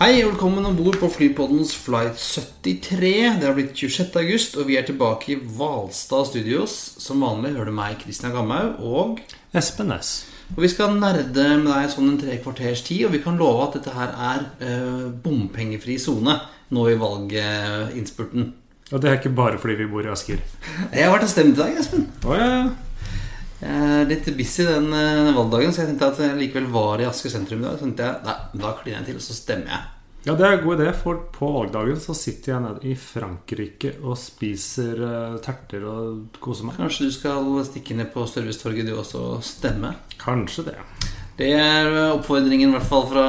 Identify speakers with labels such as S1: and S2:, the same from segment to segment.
S1: Hei, og velkommen om bord på flypoddens flight 73. Det har blitt 26. august, og vi er tilbake i Hvalstad Studios. Som vanlig hører du meg, Christian Gamhaug, og
S2: Espen Næss.
S1: Og vi skal nerde med deg sånn en tre kvarters tid, og vi kan love at dette her er eh, bompengefri sone nå i valginnspurten.
S2: Og det er ikke bare fordi vi bor i Asker.
S1: Jeg har vært og stemt i dag, Espen.
S2: Oh, ja, ja.
S1: Jeg er litt busy den eh, valgdagen, så jeg tenkte at jeg likevel var i Asker sentrum i dag. Så tenkte jeg, nei, da kliner jeg til, og så stemmer jeg.
S2: Ja, det er en god idé, for på valgdagen så sitter jeg nede i Frankrike og spiser eh, terter og koser meg.
S1: Kanskje du skal stikke ned på Servicetorget du også og stemme?
S2: Kanskje det.
S1: Det er oppfordringen i hvert fall fra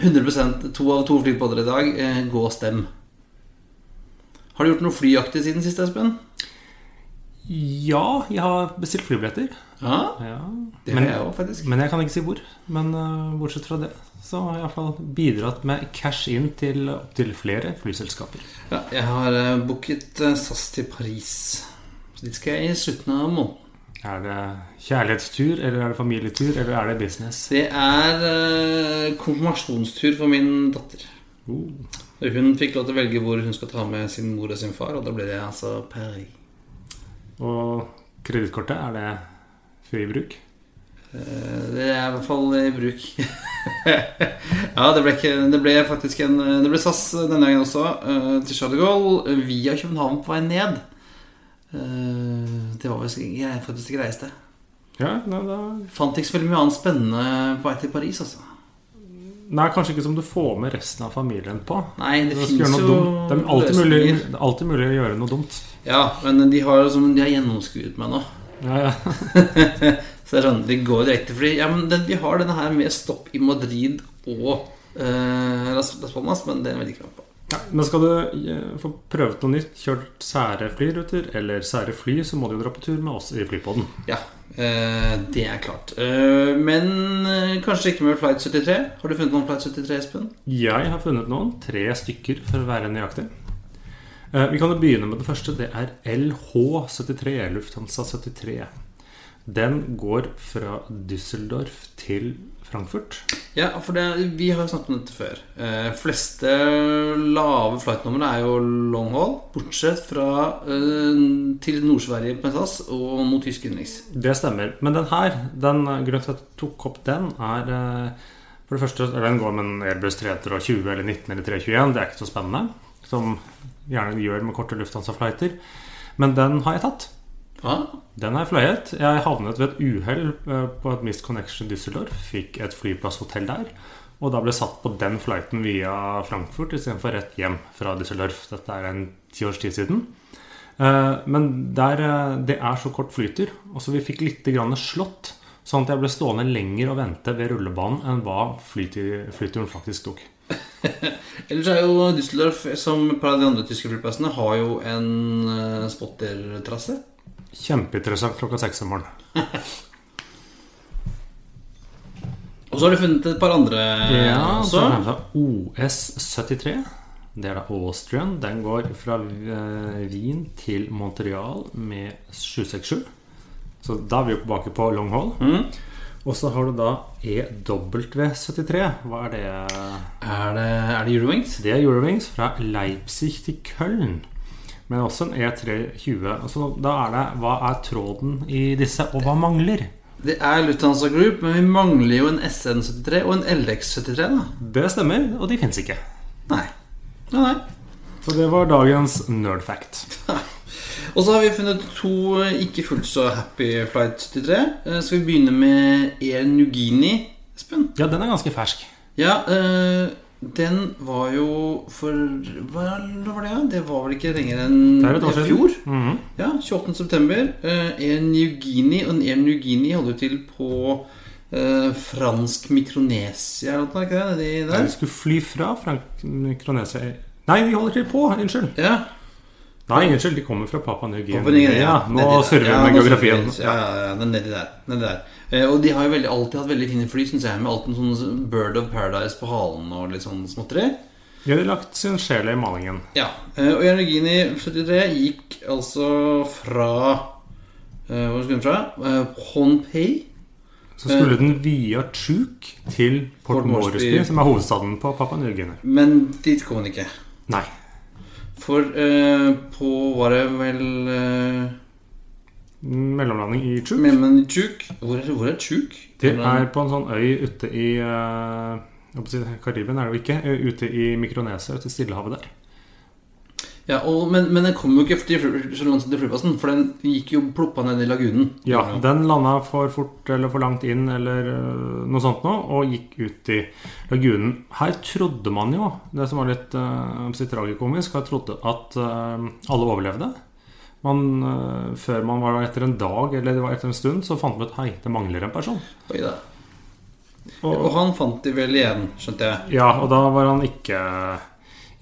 S1: 100% To av to flypodder i dag. Eh, Gå og stem. Har du gjort noe flyaktig siden sist, Espen?
S2: Ja, jeg har bestilt flybilletter.
S1: Ja,
S2: Ja.
S1: det
S2: Men,
S1: jeg òg, faktisk.
S2: men jeg kan ikke si hvor. Men uh, bortsett fra det så har jeg iallfall bidratt med cash inn til opptil flere flyselskaper.
S1: Ja, jeg har uh, booket eh, SAS til Paris. Så dit skal jeg i slutten av måneden.
S2: Er det kjærlighetstur, eller er det familietur, eller er det business?
S1: Det er konfirmasjonstur for min datter.
S2: Uh.
S1: Hun fikk lov til å velge hvor hun skal ta med sin mor og sin far, og da ble det altså Paris.
S2: Og kredittkortet, er det fri bruk?
S1: Eh, Det er i hvert fall i bruk. ja, det ble, ikke, det ble faktisk en Det ble SAS denne gangen også, eh, til Charles de Gaulle via København på vei ned. Eh, Det var vel faktisk det greieste.
S2: Ja, da, da
S1: Fant ikke så veldig mye annet spennende på vei til Paris, altså.
S2: Nei, kanskje ikke som du får med resten av familien på.
S1: Nei, det
S2: finnes
S1: fins jo
S2: dumt. Det er alltid mulig, alltid mulig å gjøre noe dumt.
S1: Ja, men de har, liksom, de har gjennomskuet meg nå.
S2: Ja, ja.
S1: Så det er sånn, de går direkte fordi Ja, men det, de har denne her med stopp i Madrid og eh, Las Palmas, men det vet jeg ikke om på.
S2: Ja, men skal du eh, få prøvd noe nytt, kjørt sære flyruter eller sære fly, så må du jo dra på tur med oss i Flypodden.
S1: Ja, eh, det er klart. Eh, men kanskje ikke med Flight 73. Har du funnet noen Flight 73, Espen?
S2: Jeg har funnet noen. Tre stykker, for å være nøyaktig. Vi kan jo begynne med det første. Det er LH73, Lufthansa 73. Den går fra Düsseldorf til Frankfurt.
S1: Ja, for det, vi har jo snakket om dette før. Eh, fleste lave flightnumre er jo long haul, bortsett fra eh, til Nord-Sverige på SAS og mot tysk innenriks.
S2: Det stemmer. Men den her, den grunnen til at jeg tok opp den, er eh, For det første, eller den går med en Airbus 320 eller 19 eller 321. Det er ikke så spennende. Som gjerne gjør med korte Lufthansa-flighter. Men den har jeg tatt.
S1: Ja,
S2: Den har jeg fløyet. Jeg havnet ved et uhell eh, på et Mist Connection Düsseldorf. Fikk et flyplasshotell der. Og da ble satt på den flighten via Frankfurt istedenfor rett hjem fra Düsseldorf. Dette er en ti års tid siden. Eh, Men der, eh, det er så kort flytur. Og så vi fikk litt grann slått. Sånn at jeg ble stående lenger og vente ved rullebanen enn hva flytu- flyturen faktisk tok.
S1: Ellers er jo Düsseldorf, som av de andre tyske flyplassene, har jo en spottertrasse.
S2: Kjempeinteressant klokka seks om morgenen.
S1: Og så har du funnet et par andre
S2: Ja, så
S1: også.
S2: er det OS73. Det er da Austrian. Den går fra eh, Wien til Montreal med 767. Så da er vi jo tilbake på long haul.
S1: Mm.
S2: Og så har du da EW73. Hva er det?
S1: Er, det, er det Eurowings?
S2: Det er Eurowings fra Leipzig til Köln. Men også en E320. Altså, da er det Hva er tråden i disse, og hva mangler?
S1: Det er Lufthansa Group, men vi mangler jo en SN73 og en LX73. da
S2: Det stemmer, og de fins ikke.
S1: Nei. Nei, nei.
S2: Så det var dagens nerd fact.
S1: Og så har vi funnet to ikke fullt så happy flight 73. Eh, Skal vi begynne med Air Nugini, Espen?
S2: Ja, den er ganske fersk.
S1: Ja, eh, den var jo for Hva var det? da? Det var vel ikke lenger enn i
S2: fjor?
S1: fjor?
S2: -hmm.
S1: Ja, 28. september. en Air Nugini, og Air Nugini holder jo til på eh, fransk Mikronesia eller noe, ikke det? Nei,
S2: Vi
S1: der?
S2: skulle fly fra Frank Mikronesia Nei, vi holder til på! Unnskyld.
S1: Ja.
S2: Nei, unnskyld, de kommer fra Papua New Guinea.
S1: Papua Guinea,
S2: Ja, nå surrer vi
S1: Ja,
S2: med geografien.
S1: Ja, ja, ja, den nedi der. Nedi der. Eh, og de har jo veldig, alltid hatt veldig fine fly, syns jeg, med alt en sånn Bird of Paradise på halen og litt sånn småtteri.
S2: De hadde lagt sin sjel i malingen.
S1: Ja. og og Janugini 73 gikk altså fra eh, Hvor skulle den fra? Uh, Honpei.
S2: Så skulle den via Chuk til Port
S1: Port Moresby.
S2: Moresby, som er hovedstaden på Papua New Guinea.
S1: Men dit kom den ikke.
S2: Nei.
S1: For uh, på Var det vel eh,
S2: Mellomlanding i Chuk.
S1: Men i Chuk Hvor er, hvor er Chuk?
S2: Det er på en sånn øy ute i uh, Karibien er det jo ikke. Ute i Mikronesia, ute i Stillehavet der.
S1: Ja, og, men, men den kom jo ikke til, flyplassen, for den gikk jo ploppa ned i lagunen.
S2: Ja, den landa for fort eller for langt inn eller noe sånt nå, og gikk ut i lagunen. Her trodde man jo, det som var litt uh, tragikomisk, her trodde at uh, alle overlevde. Man, øh, før man var etter en dag eller det var etter en stund, så fant man ut hei, det mangler en person.
S1: Oi da.
S2: Og,
S1: Og han fant de vel igjen, skjønte jeg.
S2: ja, og da var han ikke,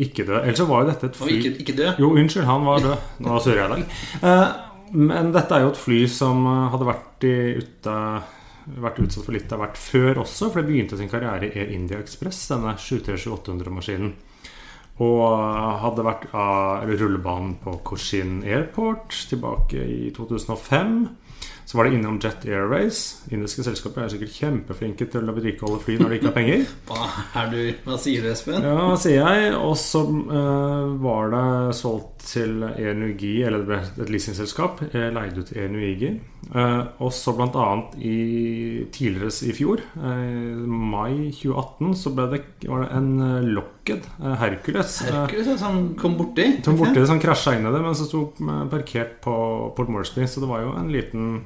S2: ikke død. Ellers så var jo dette et fly
S1: ikke, ikke død.
S2: Jo, unnskyld, han var død. Nå surrer jeg i dag. Eh, Men dette er jo et fly som eh, hadde vært, i, ute, vært utsatt for litt av hvert før også, for det begynte sin karriere i Air India Express, denne 737-800-maskinen. Og eh, hadde vært av rullebanen på Cochin Airport tilbake i 2005. Så var det innom Jet Airways. Indiske selskaper er sikkert kjempeflinke til å vedlikeholde fly når de ikke har penger.
S1: Hva, er du, hva sier du, Espen?
S2: Ja, hva sier jeg? Og så uh, var det solgt til Air eller det ble et leasingselskap. leide Leid ut Nuigi. Eh, og så annet i, tidligere i fjor, eh, mai 2018, så det, var det en Locked eh, Hercules. eh,
S1: Hercules er sånn kom borti.
S2: som borti som krasja inn i det, men som sto eh, parkert på Port Moresby. Så det var jo en liten,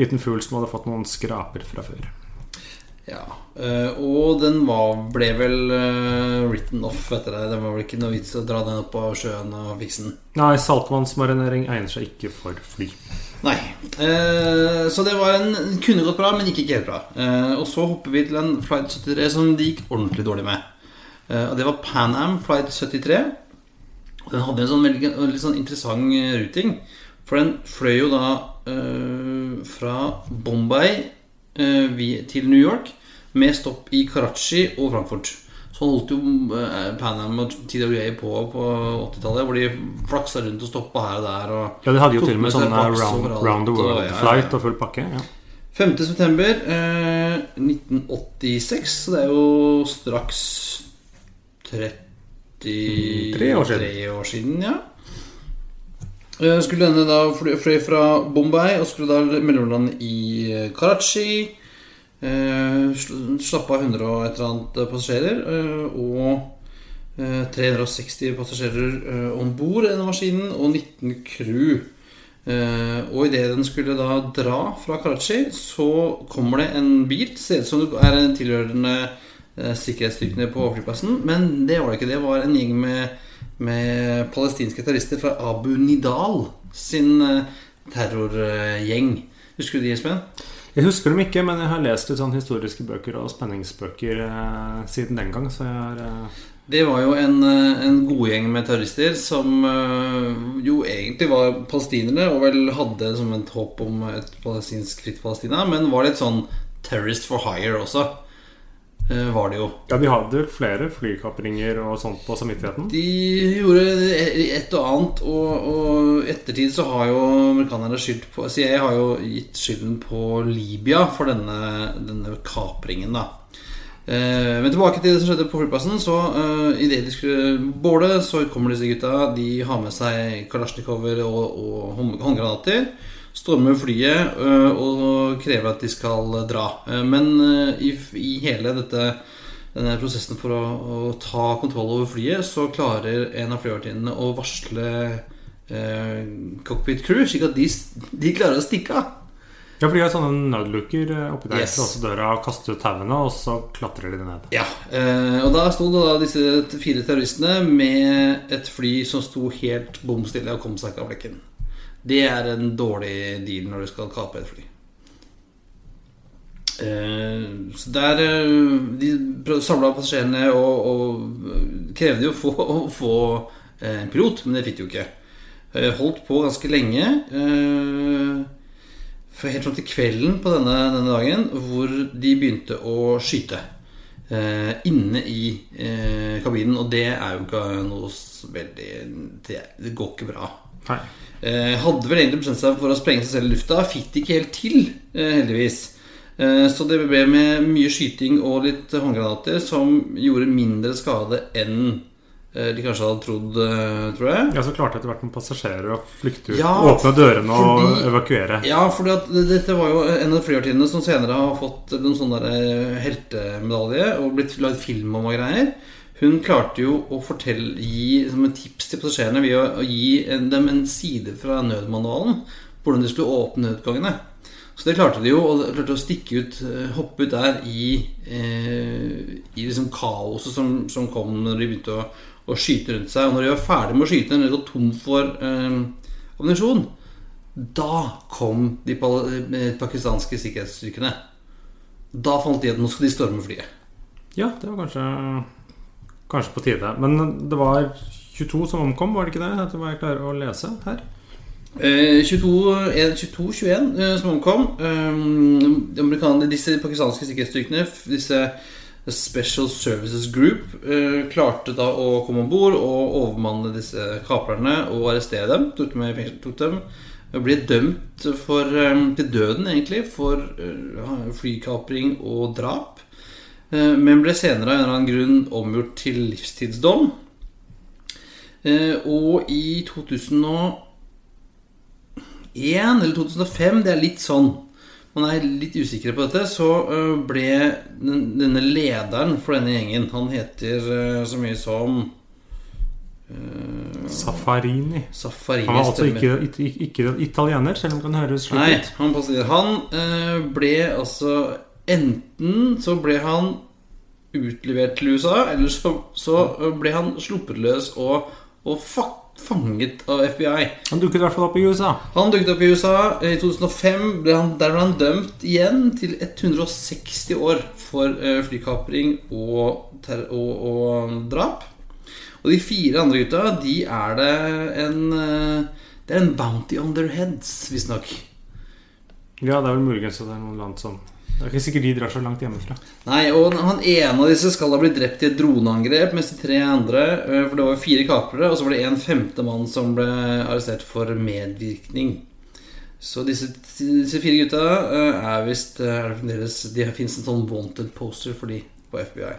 S2: liten fugl som hadde fått noen skraper fra før.
S1: Ja, eh, og den var, ble vel eh, written off etter det. Det var vel ikke noe vits å dra den opp av sjøen og fikse den.
S2: Nei, saltvannsmarinering egner seg ikke for fly.
S1: Nei. Eh, så det var en kunne gått bra, men gikk ikke helt bra. Og så hopper vi til en flight 73 som det gikk ordentlig dårlig med. Og det var Pan Am flight 73. Den hadde en sånn veldig, veldig sånn interessant ruting. For den fløy jo da fra Bombay til New York med stopp i Karachi og Frankfurt. Så holdt jo eh, Pan Am og TWA på på 80-tallet, hvor de flaksa rundt og stoppa her og der. Og
S2: Ja, de hadde jo til og med sånne round, round the
S1: og- ja,
S2: world-flight og full pakke. Ja.
S1: 5. september eh, 1986, så det er jo straks 33
S2: år siden.
S1: år siden ja. Eh, Skulle denne da fløy fra Bombay og skulle da mellomlande i Karachi. Eh, sl- Slapp av 100 og et eller annet passasjerer. eh, Og eh, 360 passasjerer eh, om bord i denne maskinen, og 19 crew. Eh, og idet den skulle da dra fra Karachi, så kommer det en bil. Ser ut som det er en tilhørende eh, sikkerhetsstyrkene på flyplassen, men det var det ikke. Det var en gjeng med, med palestinske terrorister fra Abu Nidal sin eh, terrorgjeng. Husker du de, Espen?
S2: Jeg husker dem ikke, men jeg har lest litt sånn historiske bøker og spenningsbøker eh, siden den gang. Så jeg har eh,
S1: Det var jo en, eh, en godgjeng med terrorister som eh, jo egentlig var palestinere, og vel hadde som et håp om et palestinsk fritt Palestina, men var litt sånn terrorist for hire også. Eh, Var det jo.
S2: Ja, de hadde flere flykapringer og sånt på samvittigheten.
S1: De gjorde et og annet, og, i ettertid så har jo amerikanerne skyldt på CIA har jo gitt skylden på Libya for denne, denne kapringen, da. Eh, men tilbake til det som skjedde på flyplassen. Så uh, Idet de skulle båle, så kommer disse gutta. De har med seg kalasjnikover og, og hånd- håndgranater. Stormer flyet øh, og krever at de skal dra. Eh, Men øh, i, i hele dette denne prosessen for å, å ta kontroll over flyet, så klarer en av flyvertinnene å varsle eh, cockpit crew, slik at de, de klarer å stikke av.
S2: Ja, for de har sånne nødlukker eh, oppi der.
S1: Yes.
S2: Også døra kaster ut tauene, og så klatrer de ned.
S1: Ja, eh, og da sto da disse fire terroristene med et fly som sto helt bom stille og kom seg ikke av flekken. Det er en dårlig deal når du skal kape et fly. Eh, så der eh, De samla passasjerene og, og krevde jo å få, å få eh, en pilot, men det fikk de jo ikke. Eh, holdt på ganske lenge. eh, helt fram til kvelden på denne, denne dagen, hvor de begynte å skyte. eh, inne i eh, kabinen, og det er jo ikke noe veldig det går ikke bra.
S2: Nei.
S1: Eh, hadde vel egentlig bestemt seg for å sprenge seg selv i lufta. Fikk det ikke helt til, eh, heldigvis. Eh, så det ble med mye skyting og litt håndgranater som gjorde mindre skade enn eh, de kanskje hadde trodd, tror jeg.
S2: Ja, så klarte etter hvert noen passasjerer å flykte ut,
S1: Ja,
S2: åpne dørene og
S1: fordi-
S2: evakuere.
S1: Ja, for dette var jo en av flyvertinnene som senere har fått noen eh, heltemedalje og blitt lagd film om og greier. Hun klarte jo å fortelle, gi som et tips til passasjerene ved å, gi dem en side fra nødmanualen på hvordan de skulle åpne nødgangene. Så det klarte de jo, og de klarte å stikke ut, eh, hoppe ut der i, eh, i liksom kaoset som, som kom når de begynte å, å skyte rundt seg. Og når de var ferdig med å skyte, når de var tom for eh, ammunisjon, da kom de eh, pakistanske sikkerhetsstyrkene. Da fant de at nå skal de storme flyet.
S2: Ja, det var kanskje, kanskje på tide. Men det var 22 som omkom, var det ikke det? Etter hva jeg klarer å lese her.
S1: Eh, 22-21 eh, som omkom. Eh, disse pakistanske sikkerhetsstyrkene, disse Special Services Group, eh, klarte da å komme om bord og overmanne disse kaprerne og arrestere dem. Tok dem, tok dem ble dømt for, eh, til døden, egentlig, for eh, flykapring og drap. Eh, men ble senere av en eller annen grunn omgjort til livstidsdom. Eh, og i 2001 eller 2005, det er litt sånn Man er litt usikker på dette. Så eh, ble denne lederen for denne gjengen Han heter så mye som
S2: Safarini.
S1: Safarini.
S2: Han var altså ikke, ikke, ikke italiener, selv om det kan høres slik
S1: Nei,
S2: ut.
S1: han passer. Han eh, ble altså Enten så ble han utlevert til USA, eller så, så ble han sluppet løs og, og fa fanget av FBI.
S2: Han dukket i hvert fall opp i USA.
S1: Han dukket opp i USA. I 2005 ble han, der ble han dømt igjen til 160 år for eh, flykapring og, og, og drap. Og de fire andre gutta, de er det en eh, Det er en bounty on their heads, visstnok.
S2: Ja, det er vel muligens at det er noen land som Det er ikke sikkert de drar så langt hjemmefra.
S1: Nei, og han ene av disse skal ha blitt drept i et droneangrep, mens de tre andre eh, For det var fire kaprere, og så var det en femte mann som ble arrestert for medvirkning. Så disse, disse fire gutta eh, er visst eh, er det fremdeles fins en sånn wanted poster for de på FBI.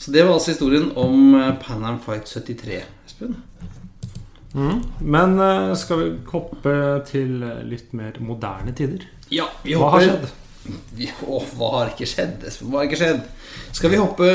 S1: Så det var altså historien om Pan Am Fight 73, Espen.
S2: Men eh, skal vi hoppe til litt mer moderne tider?
S1: Ja, vi
S2: Hva har skjedd?
S1: Å, hva har ikke skjedd, Espen? Hva har ikke skjedd? Skal vi hoppe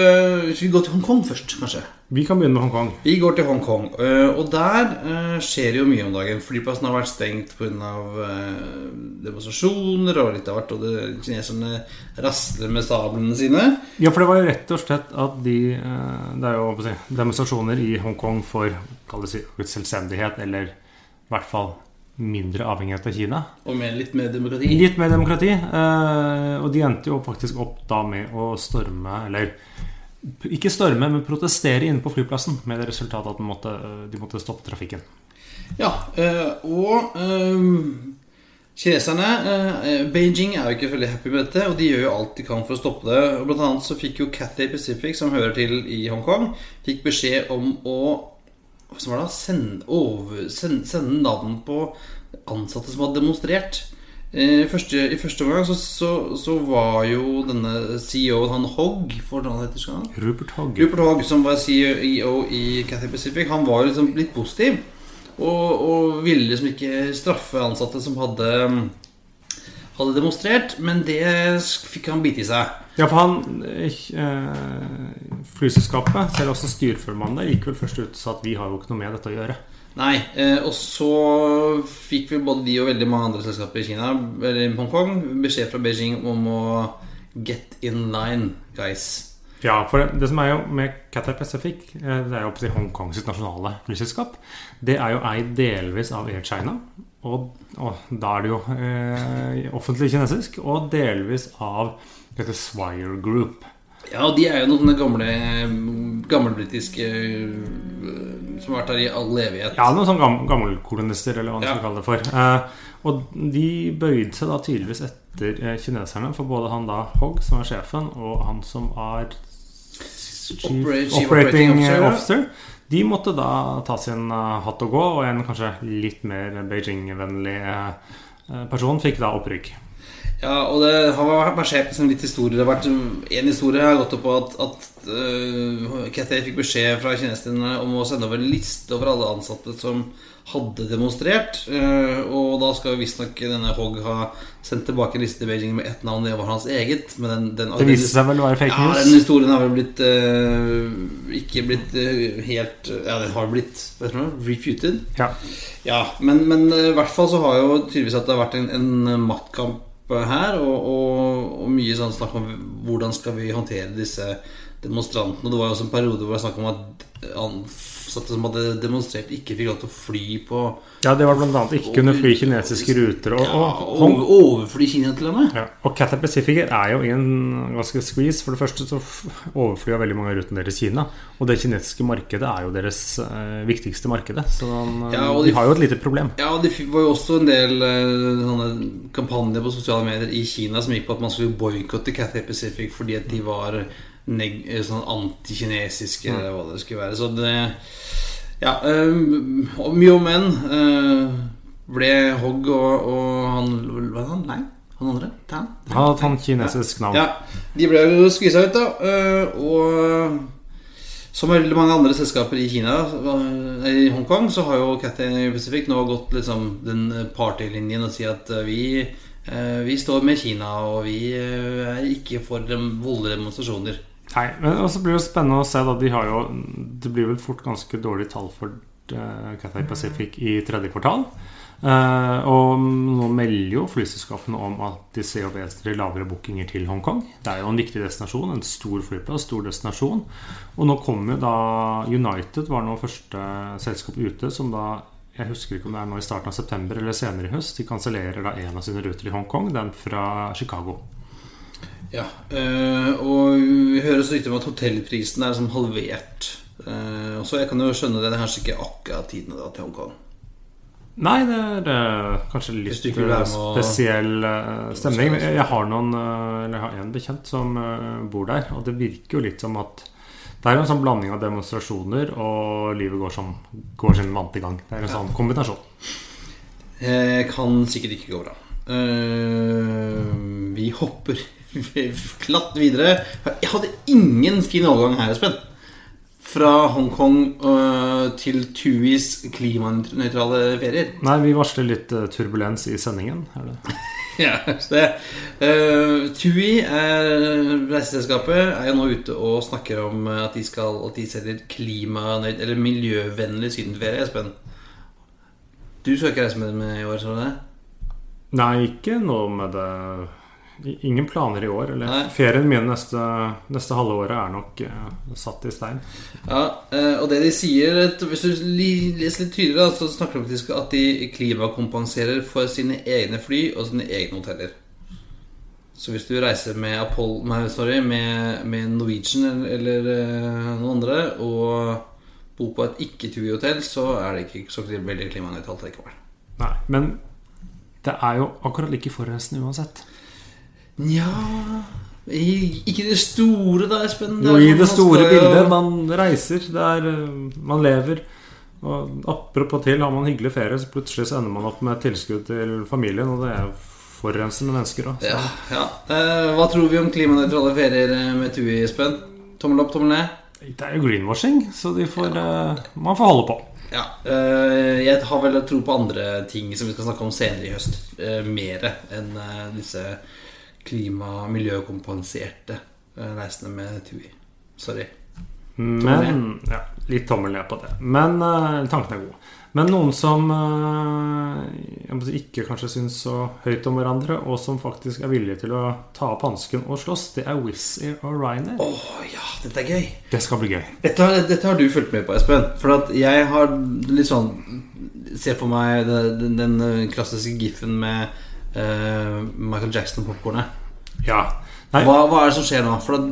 S1: Skal vi gå til Hongkong først, kanskje?
S2: Vi kan begynne med Hongkong.
S1: Vi går til Hongkong, øh, og der øh, skjer det jo mye om dagen. Flyplassen har vært stengt pga. Uh, demonstrasjoner og litt av hvert, og det, kineserne rasler med sablene sine.
S2: Ja, for det var jo rett og slett at de eh, Det er jo demonstrasjoner i Hongkong for kall det si, selvstendighet, eller i hvert fall mindre avhengighet av Kina.
S1: Og med litt mer demokrati.
S2: Litt mer demokrati. eh, og de endte jo faktisk opp da med å storme Eller ikke storme, men protestere inne på flyplassen. Med det resultatet at de måtte, de måtte stoppe trafikken.
S1: Ja, øh, og kineserne Beijing er jo ikke veldig happy med dette, og de gjør jo alt de kan for å stoppe det. Og Blant annet så fikk jo Cathay Pacific, som hører til i Hongkong, fikk beskjed om å som var det, Send, over, send, sende navn på ansatte som hadde demonstrert. Eh, første, I første omgang så, så, så var jo denne CEO-en, han Hogg for han heter han?
S2: Rupert Hogg.
S1: Rupert Hogg, som var CEO i Cathay Pacific, han var liksom litt positiv. Og, og ville liksom ikke straffe ansatte som hadde, hadde demonstrert. Men det fikk han bite i seg.
S2: Ja, for han eh, Flyselskapet, selv også styreformannen der, gikk vel først ut og sa at vi har jo ikke noe med dette å gjøre.
S1: Nei, eh, og så fikk vel både de og veldig mange andre selskaper i Kina Eller i Hongkong beskjed fra Beijing om å get in line, guys.
S2: Ja, for det, det som er jo med Qatar Pacific, eh, det er jo Hongkong sitt nasjonale flyselskap, det er jo eid delvis av Air China. Og, og da er det jo eh, offentlig kinesisk. Og delvis av dette Swire Group.
S1: Ja, og de er jo noen gamle gammelbritiske øh, som har vært her i all evighet.
S2: Ja, noen sånne gam gammelkolonister, eller hva man
S1: Ja.
S2: skal kalle det for. Eh, og de bøyde seg da tydeligvis etter eh, kineserne, for både han da Hogg, som er sjefen, og han som er chief, operating,
S1: operating officer,
S2: de måtte da ta sin eh, hatt og gå, og en kanskje litt mer Beijing-vennlig eh, person fikk da opprykk.
S1: Ja, og det har vært skjebnen en litt historie. Det har vært En historie har gått opp på at, at uh, Cathay fikk beskjed fra kineserne om å sende over en liste over alle ansatte som hadde demonstrert. Eh, og da skal visstnok denne Hogg ha sendt tilbake en liste til Beijing med ett navn. Det var hans eget. Men den, den,
S2: Det viste seg vel å være fake news?
S1: Ja, den historien har vel blitt uh, Ikke blitt uh, helt Ja, den har blitt vet det, refuted.
S2: Ja.
S1: Ja, men, men i hvert fall så har jo tydeligvis at det har vært en, en maktkamp her, og, og, og mye sånn snakk om hvordan skal vi håndtere disse demonstrantene. Det var jo også en periode hvor det var snakk om at ansatte som hadde demonstrert, ikke fikk lov til å fly på
S2: ja, det var annet ikke kunne fly kinesiske ruter. Og,
S1: ja,
S2: og,
S1: Overfly Kina til og med.
S2: Ja, og Cathay Pacific er jo i en ganske squeeze. For det første så overflyr veldig mange av rutene deres Kina. Og det kinesiske markedet er jo deres eh, viktigste markedet. Så den, eh,
S1: Ja,
S2: de
S1: de-
S2: har jo et lite problem.
S1: Ja, det var jo også en del eh, sånne kampanjer på sosiale medier i Kina som gikk på at man skulle boikotte Cathay Pacific fordi at de var eh, sånn antikinesiske, eller hva det skulle være. Så det Ja, um, og mye om enn. Uh, ble Hogg og, og han Hva er han? Nei? Han andre? Tan?
S2: Han hadde et kinesisk navn.
S1: Ja, de ble jo skvisa ut, da. Og som veldig mange andre selskaper i Kina, i Hongkong, så har jo Cathay Pacific nå gått liksom den partylinjen og sier at vi vi står med Kina, og vi er ikke for voldelige demonstrasjoner.
S2: Nei, men også blir det spennende å se da De har jo Det blir vel fort ganske dårlige tall for uh, Cathay Pacific i tredje kvartal. Uh, og nå melder jo flyselskapene om at de ser vesentlig lavere bookinger til Hongkong. Det er jo en viktig destinasjon, en stor flyplass, stor destinasjon. Og nå kommer da United var nå første selskap ute som da jeg husker ikke om det er nå i starten av september eller senere i høst. De kansellerer da en av sine ruter i Hongkong, den fra Chicago.
S1: Ja, eh, Og vi hører så rykter om at hotellprisen er liksom halvert. Eh, så jeg kan jo skjønne det, det er kanskje ikke akkurat tiden da til Hongkong.
S2: Nei, det er eh, kanskje litt spesiell eh, stemning. Jeg har noen Eller jeg har en bekjent som bor der, og det virker jo litt som at det er en sånn blanding av demonstrasjoner og livet går, som, går sin vante gang. Det er en sånn kombinasjon.
S1: Det kan sikkert ikke gå bra. Uh, vi hopper klatt videre. Jeg hadde ingen fin overgang her, Espen. Fra Hongkong eh, til Tuis klimanøytrale ferier.
S2: Nei, vi varsler litt eh, turbulens i sendingen. Er det?
S1: Ja, det uh, TUI, er, reiseselskapet, er jo nå ute og snakker om at de skal At de selger klimanøyt... Eller miljøvennlig sydenferie, Espen. Du skal ikke reise med dem i år, tror du det?
S2: Nei, ikke noe med det Ingen planer i år. Eller
S1: Nei.
S2: ferien min neste, neste halve året er nok uh, satt i stein.
S1: Ja, eh, og det de sier Hvis du leser litt tydeligere, så snakker de faktisk at de klimakompenserer for sine egne fly og sine egne hoteller. Så hvis du reiser med Apollo Nei, sorry, med, med Norwegian eller, eller eh, noen andre og bor på et ikke-TUI-hotell, så er det ikke så veldig klimanøytralt likevel.
S2: Nei, men det er jo akkurat like forurensende uansett.
S1: Nja Ikke det store, da, Espen.
S2: Jo, i det store bildet. Man reiser, det er, øh, man lever. Og apropos til, har man hyggelig ferie, så plutselig så ender man opp med tilskudd til familien, og det er jo forurensende mennesker òg.
S1: Ja, ja. Eh, hva tror vi om klimanøytrale ferier eh, med TUI, Espen? Tommel opp, tommel ned?
S2: Det er jo greenwashing, så får, eh, man får holde på.
S1: Ja. eh, jeg har vel tro på andre ting som vi skal snakke om senere i høst. Uh, Mere enn eh, disse klima- og miljøkompenserte reisende med TUI. Sorry.
S2: Men ja, Litt tommel ned på det. Men uh, tanken er god. Men noen som uh, ikke kanskje syns så høyt om hverandre, og som faktisk er villige til å ta opp hansken og slåss, det er Wizz Air og Ryanair.
S1: Oh, ja, dette er gøy.
S2: Det skal bli gøy.
S1: Dette, dette, har du fulgt med på, Espen. For at jeg har litt sånn Ser for meg den, den klassiske giffen med Michael Jackson-popkornet.
S2: Ja.
S1: Hva, hva, er det som skjer nå? For da,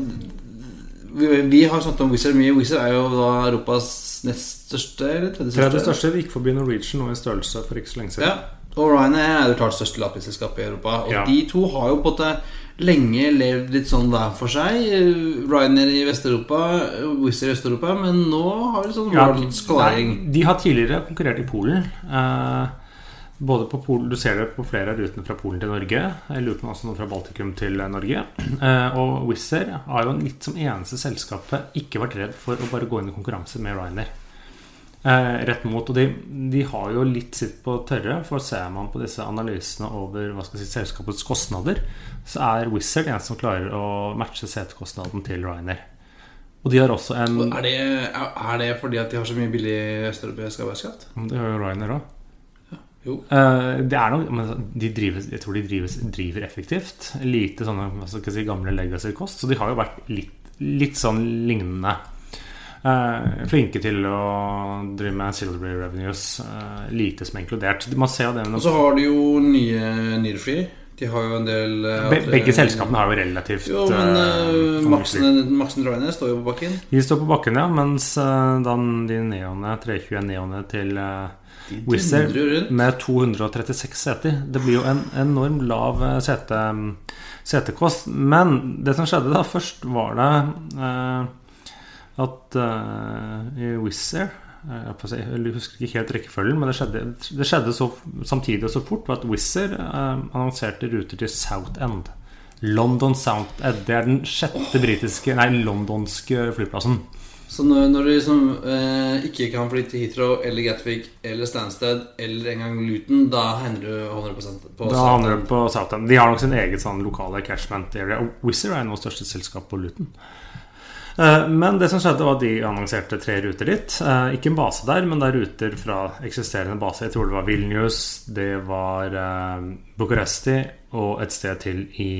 S1: vi, vi har snakket om Wizz Air mye. Wizz Air er jo da Europas nest største? Eller tredje største?
S2: Tredje største gikk forbi Norwegian nå i størrelse for ikke så lenge siden.
S1: Ja. Og Ryanair er det klart største lavprisselskapet i Europa. Og
S2: Ja.
S1: de to har jo på en måte lenge levd litt sånn hver for seg. Ryanair i Vest-Europa, Wizz Air i Øst-Europa. Men nå har vi sånn
S2: Ja,
S1: world scoring.
S2: de har tidligere konkurrert i Polen. Eh, både på Polen, Du ser det på flere av rutene fra Polen til Norge. Jeg lurer på også noe fra Baltikum til Norge. Eh, og Wizz Air har jo litt som eneste selskapet ikke vært redd for å bare gå inn i konkurranse med Ryanair. Eh, rett mot, og de, de har jo litt sitt på tørre, for ser man på disse analysene over hva skal si, selskapets kostnader, så er Wizz Air den som klarer å matche setekostnaden til Ryanair. Og de har også en
S1: Er det, er det fordi at de har så mye billig østeuropeisk arbeidskraft?
S2: Det har jo Ryanair òg.
S1: Jo.
S2: Eh, det er noe, men de drives, jeg tror de drives, driver effektivt. Lite sånne hva skal jeg si, gamle legacy-kost. Så de har jo vært litt, litt sånn lignende. Uh, flinke til å drive med ancillary revenues. Uh, lite som er inkludert. Man ser jo det
S1: Og så har de jo nye nyere. De har jo en del
S2: Be, Begge selskapene har jo relativt
S1: Jo, men uh. Maxen, Maxen Ryanair står jo på bakken.
S2: De står på bakken, ja. Mens uh, den, de neone, 321 neone til
S1: De
S2: Wizz med 236 seter. Det blir jo en enorm lav eh, sete, setekost. Men det som skjedde da først, var det eh, at eh, i Wizz Air eh, jeg husker ikke helt rekkefølgen, men det skjedde, det skjedde så, samtidig og så fort at Wizz Air eh, annonserte ruter til South End. London Southend. Det er den sjette britiske, nei, londonske flyplassen.
S1: Så når, når du liksom eh, ikke kan fly til Heathrow eller Gatwick eller Stansted eller en gang Luton, da hender du 100 på
S2: Da havner du på Southend. De har nok sin eget sånn lokale catchment area. Wizz Air er nå største selskap på Luton. Eh, Men det som skjedde var at de annonserte tre ruter dit. Eh, Ikke en base der, men det er ruter fra eksisterende base. Jeg tror det var Vilnius, det var eh, Bucuresti og et sted til i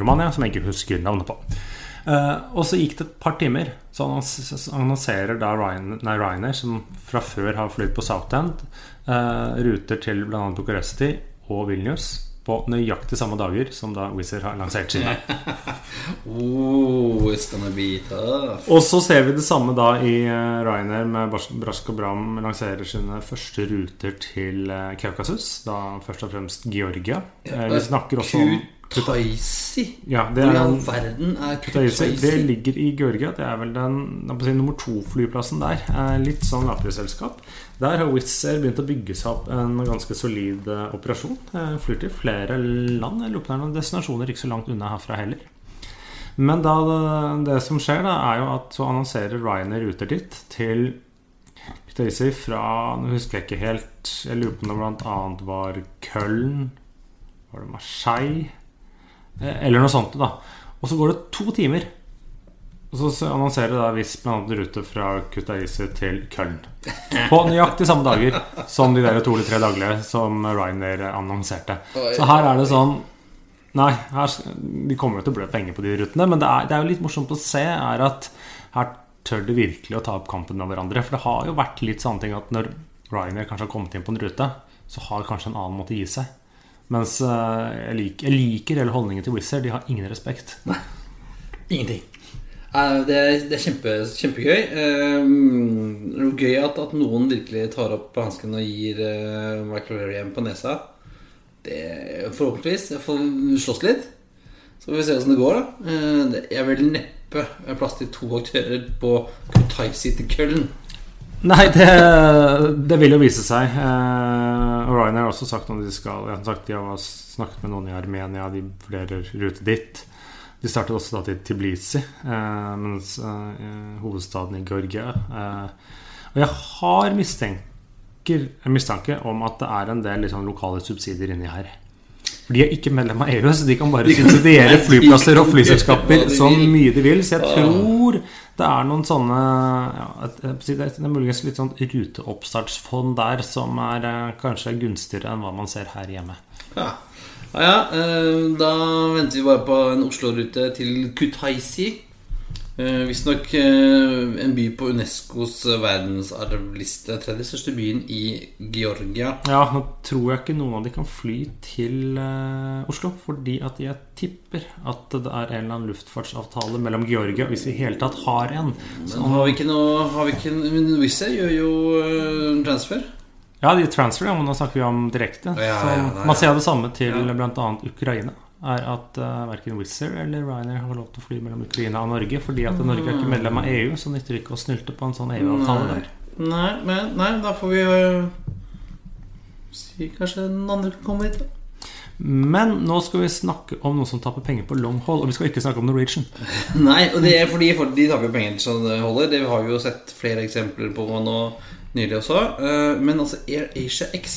S2: Romania, som jeg ikke husker navnet på. Eh, og så gikk det et par timer, så han annonserer da Ryan, Ryanair, som fra før har flydd på Southend, eh, ruter til bl.a. Bucuresti og Vilnius på nøyaktig samme dager som da Wizz har lansert sine.
S1: Oh, it's gonna be tough.
S2: Og så ser vi det samme da i eh, Ryanair med Brask og Bram lanserer sine første ruter til Kaukasus. Da først og fremst Georgia. Vi snakker også om
S1: Kutaisi?
S2: ja, det
S1: Hvor i
S2: er
S1: all verden er
S2: Kutaisi. Det ligger i Georgia. Det er vel den si, nummer to-flyplassen der. Eh, Litt sånn lavprisselskap. Der har Wizz Air begynt å bygge seg opp en ganske solid eh, operasjon. Eh, Flyr til flere land. Jeg lurer på noen destinasjoner ikke så langt unna herfra heller. Men da det, som skjer, da, er jo at så annonserer Ryanair ruter dit til Kutaisi fra Nå husker jeg ikke helt Jeg lurer på om det annet var Köln Var det Marseille? Eh, Eller noe sånt, da. Og så går det to timer. Og så annonserer det da Wizz blant annet rute fra Kutaisi til Köln. På nøyaktig samme dager som de der to eller tre daglige som Ryanair annonserte. Så her er det sånn Nei, her, de kommer jo til å blø penger på de rutene, men det er, det er jo litt morsomt å se er at her tør de virkelig å ta opp kampen med hverandre. For det har jo vært litt sånne ting at når Ryanair kanskje har kommet inn på en rute, så har kanskje en annen måte gi seg. Mens eh, jeg, liker, jeg liker hele holdningen til Wizz De har ingen respekt. Nei.
S1: Ingenting. Eh, Det er, det er kjempe, kjempegøy. Um, gøy at, at noen virkelig tar opp hansken og gir uh, Michael O'Leary på nesa. Det, forhåpentligvis. Jeg får slåss litt. Så får vi se hvordan det går. da Uh, Det er vel neppe plass til to aktører på Kutaisi til Köln.
S2: Nei, det, det vil jo vise seg. Eh, Ryanair har også sagt om de skal jeg har sagt, De har snakket med noen i Armenia, de vurderer rute dit. De startet også da til Tbilisi, eh, mens eh, hovedstaden i Georgia. Eh, og jeg har mistenker, mistanke om at det er en del liksom, lokale subsidier inni her. For De er ikke medlem av EU, så de kan bare subsidiere flyplasser og flyselskaper så mye de vil. Så jeg tror det er noen sånne ja, Det er muligens litt sånn ruteoppstartsfond der som er eh, kanskje gunstigere enn hva man ser her hjemme.
S1: Ja. Ja, ja, eh, da venter vi bare på en Oslo-rute til Kutaisi. Eh, Visstnok eh, en by på Unescos verdensarvliste. Tredje største byen i Georgia.
S2: Ja, nå tror jeg ikke noen av de kan fly til eh, Oslo. Fordi at jeg tipper at det er en eller annen luftfartsavtale mellom Georgia, hvis vi i hele tatt har en.
S1: Men har vi ikke noe har vi ikke, men Wizz Air gjør jo eh, transfer.
S2: Ja, de transfer, ja, men nå snakker vi om direkte.
S1: Ja, ja, ja, så
S2: Man ser det samme til
S1: Ja.
S2: bl.a. Ukraina. Er at uh, verken Wizz eller Ryanair har lov til å fly mellom Ukraina og Norge. Fordi at Norge er ikke medlem av EU, så nytter det ikke å snylte på en sånn EU-avtale der.
S1: Nei, men nei, da får vi øh, si kanskje den andre kan komme hit. da.
S2: Men nå skal vi snakke om noen som taper penger på long haul. Og vi skal ikke snakke om Norwegian.
S1: Nei, og det er fordi for de taper jo penger så det holder. Det har vi jo sett flere eksempler på nå nylig også. Eh, Men altså Air Asia X,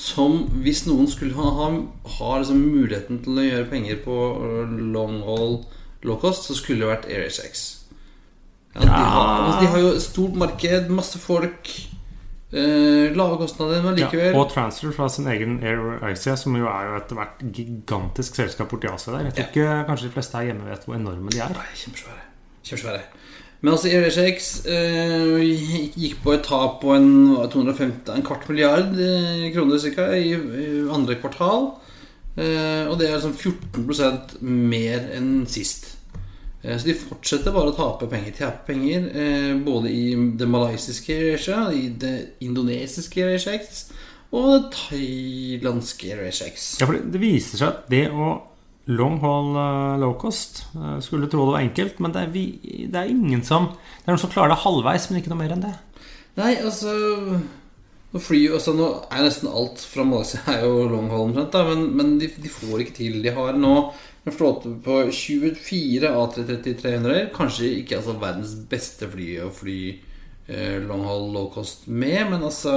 S1: som hvis noen skulle ha, ha, ha liksom muligheten til å gjøre penger på øh, long haul low cost, så skulle det vært Air X. Ja, de, har, altså, de har jo stort marked, masse folk, eh, lave kostnader, men likevel
S2: Ja, og transfer fra sin egen Air Asia, som jo er jo etter hvert gigantisk selskap borti Asia der. Jeg tror ikke kanskje de fleste her hjemme vet hvor enorme de er.
S1: Nei, kjempesvære. Kjempesvære. Men altså EuroShax eh, gikk på et tap på en, 250, en kvart milliard eh, kroner cirka, i, andre kvartal. Eh, og det er liksom 14 mer enn sist. Eh, så de fortsetter bare å tape penger. Tape penger eh, både i det malaysiske EuroShax, i det indonesiske EuroShax og det thailandske EuroShax.
S2: Ja, for det viser seg at det å long haul eh, low cost eh, Skulle tro det var enkelt, men det er, vi, det er ingen som Det er noen som klarer det halvveis, men ikke noe mer enn det.
S1: Nei, altså Nå flyr altså, Nå er nesten alt fra Malaysia er jo long haul omtrent, men, men de, de får ikke til. De har nå en flåte på 24 A330-300. Kanskje ikke altså verdens beste fly å fly eh, long haul low cost med, men altså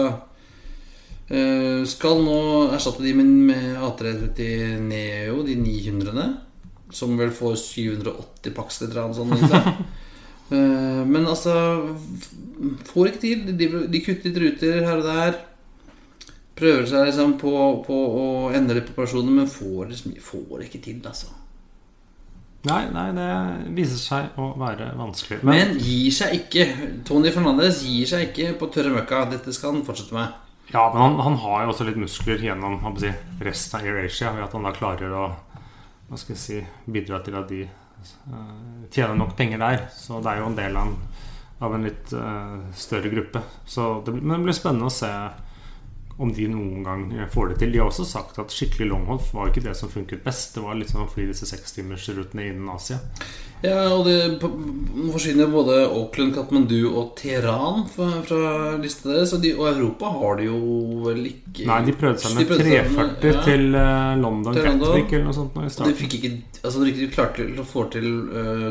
S1: Skal nå erstatte de med, med A330 Neo, de 900-ene. Som vel får 780 pax eller noe sånt. Eh, Men altså Får ikke til. De, de kutter litt ruter her og der. Prøver seg liksom på, på å endre litt på operasjoner, men får, liksom, får ikke til, altså.
S2: Nei, nei, det viser seg å være vanskelig.
S1: Men, gir seg ikke. Tony Fernandez gir seg ikke på tørre møkka. Dette skal han fortsette med.
S2: Ja, men han, han har jo også litt muskler gjennom si, resten av AirAsia. Ved at han da klarer å hva skal jeg si, bidra til at de uh, tjener nok penger der. Så det er jo en del av en, av en litt uh, større gruppe. Så det, men det blir spennende å se om de noen gang får det til. De har også sagt at skikkelig longhoff var ikke det som funket best. Det var litt sånn å fly disse sekstimersrutene innen Asia.
S1: Ja, og det forsyner forsvinner både Auckland, Katmandu og Teheran fra, fra lista deres. Og, de, og Europa har de jo vel ikke
S2: Nei, de prøvde seg med
S1: prøvde seg med-
S2: 340
S1: ja.
S2: til eh, London Gatwick eller noe sånt nå
S1: de fikk ikke Altså når de ikke klarte å få til uh,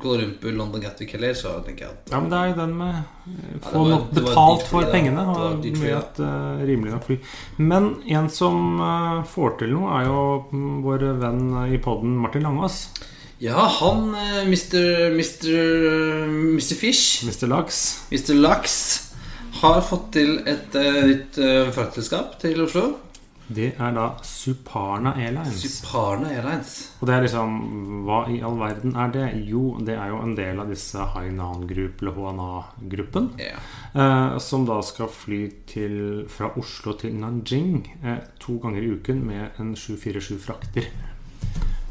S1: Kuala Lumpur, London Gatwick heller, så tenker jeg at
S2: Ja, men det er jo den med Få
S1: Ja,
S2: nok betalt for pengene. Og mye et uh, rimelig nok fly. Men en som uh, får til noe, er jo mm, vår venn i poden Martin Langås.
S1: Ja, han Mr. Mr. Mr. Fish,
S2: Mr. Laks.
S1: Mr. Laks har fått til et uh, nytt uh, fraktselskap til Oslo.
S2: Det er da Suparna Airlines.
S1: Suparna Airlines.
S2: Og det er liksom Hva i all verden er det? Jo, det er jo en del av disse Hainan Group, eller HNA-gruppen.
S1: Yeah.
S2: Eh, som da skal fly til, fra Oslo til Nanjing eh, to ganger i uken med en 747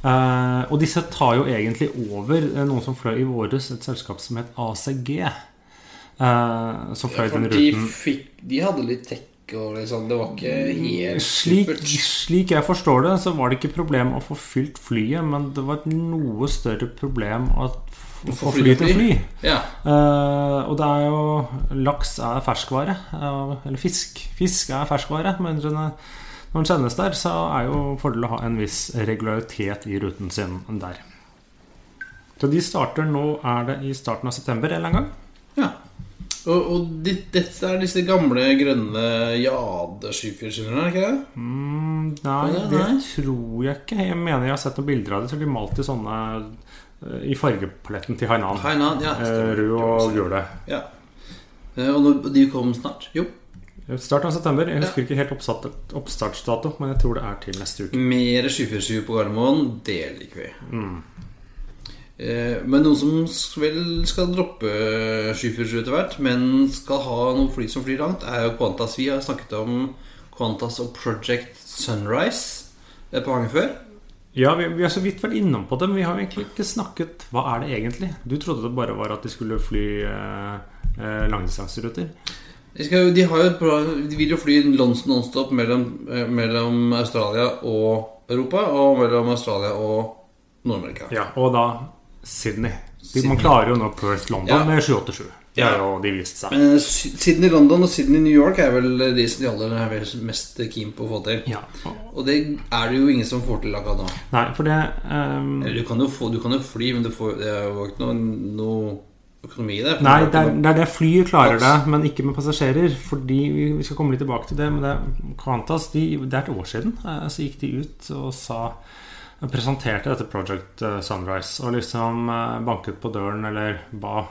S2: Eh, og disse tar jo egentlig over eh, noen som fløy i våres, et selskap som het ACG. eh, som fløy
S1: ja,
S2: den
S1: de,
S2: ruten.
S1: fikk, de hadde litt tech og liksom Det var ikke helt
S2: Slik, slik jeg forstår det, så var det ikke problem å få fylt flyet, men det var et noe større problem å få
S1: få
S2: fly til fly.
S1: Ja.
S2: Uh, og det er jo Laks er ferskvare. Uh, eller fisk. Fisk er ferskvare. Men når den- sendes der, så er jo fordel å ha en viss regularitet i ruten sin der. Så de starter nå Er det i starten av september eller en gang?
S1: ja. Og, og dette er disse gamle grønne er det ikke det?
S2: Mm, nei, det tror jeg ikke. Jeg mener jeg har sett noen bilder av det. Så de malt i sånne eh, I fargepaletten til Hainan.
S1: Hainan, ja.
S2: Eh. Rød og gule.
S1: Ja. Eh, Og de kom snart? Jo.
S2: Start av september. Jeg husker ikke helt oppstart, oppstartsdato, men jeg tror det er til neste uke.
S1: Mer skyfjellssky på Gardermoen, det liker vi. Eh, Men noen som vel skal droppe skyfjellssky etter hvert, men skal ha noen fly som flyr langt, er jo Qantas. Vi har snakket om Qantas og Project Sunrise et par ganger før.
S2: Ja, vi, vi har så vidt vært innom på det, men vi har egentlig ikke snakket Hva er det egentlig? Du trodde det bare var at de skulle fly eh, eh, langdistanseruter?
S1: De, skal, de, har jo et bra, de vil jo fly London nonstop mellom, eh, mellom Australia og Europa, og mellom Australia og Nord-Amerika.
S2: Ja, og da Sydney. De,
S1: Sydney.
S2: man klarer jo nå Perth-London
S1: Ja.
S2: med 787. Det
S1: Ja.
S2: har jo de vist seg.
S1: Men Sydney London og Sydney New York er vel de som de aller er vel mest keen på å få til.
S2: Ja.
S1: Og det er det jo ingen som får til akkurat nå.
S2: Nei, for det um...
S1: Eller du kan jo, få, du kan jo fly, men du får, det er jo ikke noe, noe økonomi i det.
S2: Nei, det er, det er det flyet klarer det, men ikke med passasjerer. Fordi vi, skal komme litt tilbake til det. Men det, Qantas, de, det er et år siden, eh, så gikk de ut og sa Presenterte dette Project eh, Sunrise og liksom eh, banket på døren eller ba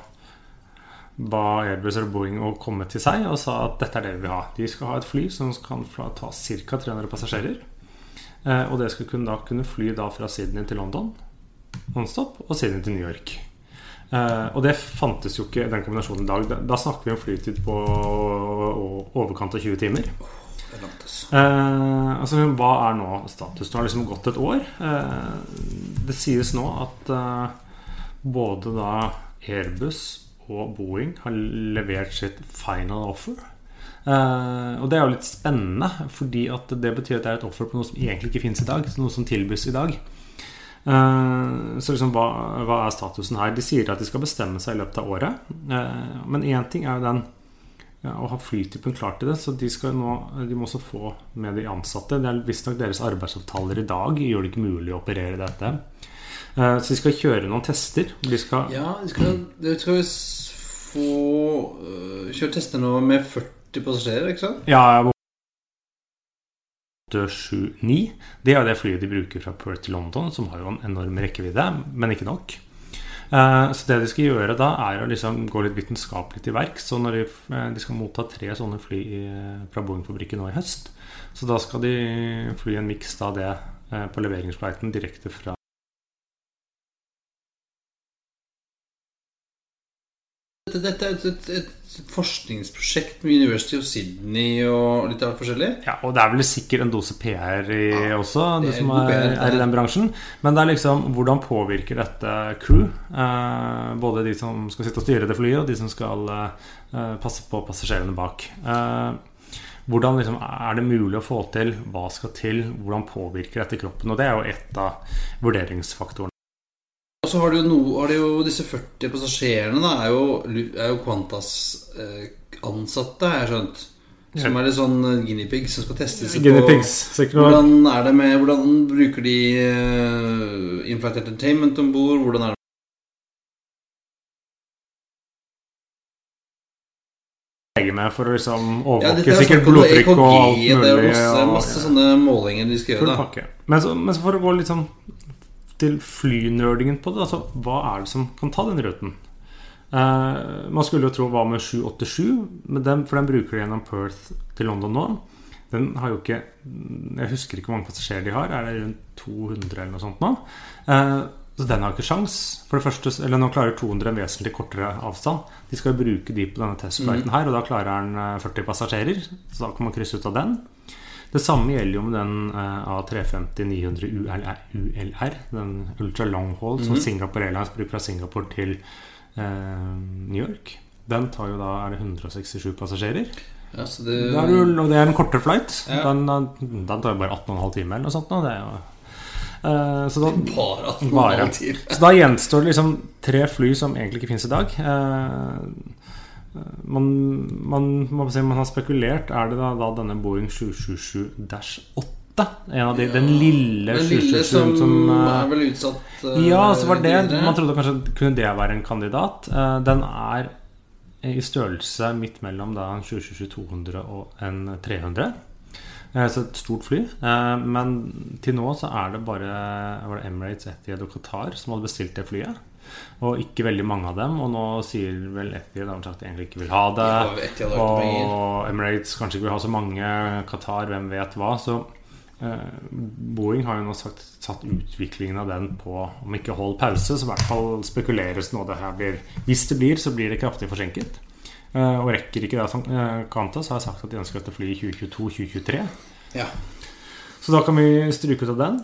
S2: ba Airbus eller Boeing å komme til seg og sa at dette er det vi vil ha. De skal ha et fly som kan ta ca. 300 passasjerer. Og det skal kunne, da kunne fly da fra Sydney til London nonstop og Sydney til New York. Eh, og det fantes jo ikke den kombinasjonen i dag. Da, da snakker vi om flytid på overkant av 20 timer.
S1: Det.
S2: Eh, altså, hva er nå status? Nå har liksom gått et år. Eh, det sies nå at eh, både da Airbus og Boeing har levert sitt final offer. Eh, og det er jo litt spennende, fordi at det betyr at det er et offer på noe som egentlig ikke finnes i dag. Noe som tilbys i dag. Eh, så liksom, hva, hva er statusen her? De sier at de skal bestemme seg i løpet av året. Eh, men én ting er jo den ja, å ha flytypen klar til det. Så de, skal nå, de må også få med de ansatte. Det er visstnok deres arbeidsavtaler i dag gjør det ikke mulig å operere dette. Eh, Så de skal kjøre noen tester. De skal,
S1: Ja, de skal, de skal få kjøre tester nå med 40 passasjerer, ikke sant?
S2: Ja, 879. Det er det flyet de bruker fra Perth til London, som har jo en enorm rekkevidde, men ikke nok. Eh, Så det de skal gjøre da, er å liksom gå litt vitenskapelig til verks. Så når de, eh, de skal motta tre sånne fly fra Boeing-fabrikken nå i høst, så da skal de fly en miks av det eh, på leveringsflighten direkte fra
S1: Dette, er et, et, et forskningsprosjekt med University of Sydney og litt av forskjellig.
S2: Ja, og det er vel sikkert en dose PR i også,
S1: det
S2: det
S1: er
S2: som er,
S1: PR,
S2: er i den bransjen. Men det er liksom hvordan påvirker dette crew? Eh, både de som skal sitte og styre det flyet, og de som skal eh, passe på passasjerene bak. Eh, hvordan liksom, Er det mulig å få til? Hva skal til? Hvordan påvirker dette kroppen? Og det er jo ett av vurderingsfaktorene.
S1: Så har du noe, har du jo disse 40 passasjerene, da, er jo, er jo Qantas eh, ansatte, har jeg skjønt. Som er litt sånn eh, guinea pigs som skal testes
S2: Guinea pigs.
S1: Hvordan er det med Hvordan bruker de uh, Inflight Entertainment om bord? Hvordan er det
S2: med for å liksom overvåke
S1: er
S2: sikkert blodtrykk og alt
S1: mulig. Det er masse,
S2: og-
S1: masse sånne målinger de skal gjøre.
S2: Men så, men så for å gå litt sånn til flynerdingen på det, altså hva er det som kan ta den ruten? Eh, man skulle jo tro hva med 787, men den, for den bruker de gjennom Perth til London nå. Den har jo ikke Jeg husker ikke hvor mange passasjerer de har. Er det rundt 200 eller noe sånt nå? Eh, så den har ikke sjans For det første, eller Nå klarer 200 en vesentlig kortere avstand. De skal jo bruke de på denne testflighten her, og da klarer den eh, 40 passasjerer. Så da kan man krysse ut av den. Det samme gjelder jo med den eh, A350-900 ULR, ULR, den ultra long haul som Singapore Airlines bruker fra Singapore til eh, New York. Den tar jo da er det 167 passasjerer.
S1: Ja, det,
S2: Det er, jo, det er en kortere flight.
S1: Ja.
S2: Den, den tar jo bare 18,5 timer eller noe sånt. nå. Det er jo, Uh, så da,
S1: bare 18
S2: Bare. så da gjenstår det liksom tre fly som egentlig ikke finnes i dag. Eh, man, man, man, man har spekulert Er det da, da denne Boeing 777-8? En av de, den lille
S1: Den lille
S2: 777
S1: som,
S2: som, eh,
S1: er vel utsatt eh,
S2: Ja, så var det
S1: videre.
S2: Man trodde kanskje kunne det være en kandidat. Eh, Den er i størrelse midt mellom da en 727-200 og en 300. Eh, Så et stort fly. Men til nå så er det bare var det Emirates, Etihad og Qatar som hadde bestilt det flyet. Og ikke veldig mange av dem. Og nå sier vel Etihad at de egentlig ikke vil ha det.
S1: Ja.
S2: Og Emirates kanskje ikke vil ha så mange. Qatar, hvem vet hva. Så eh, Boeing har jo nå sagt, satt utviklingen av den på om ikke hold pause, så i hvert fall spekuleres nå det her blir Hvis det blir, så blir det kraftig forsinket. Eh, og rekker ikke det eh, Qantas har sagt at de ønsker dette flyet i 2022-2023.
S1: Ja.
S2: Så da kan vi stryke ut av den.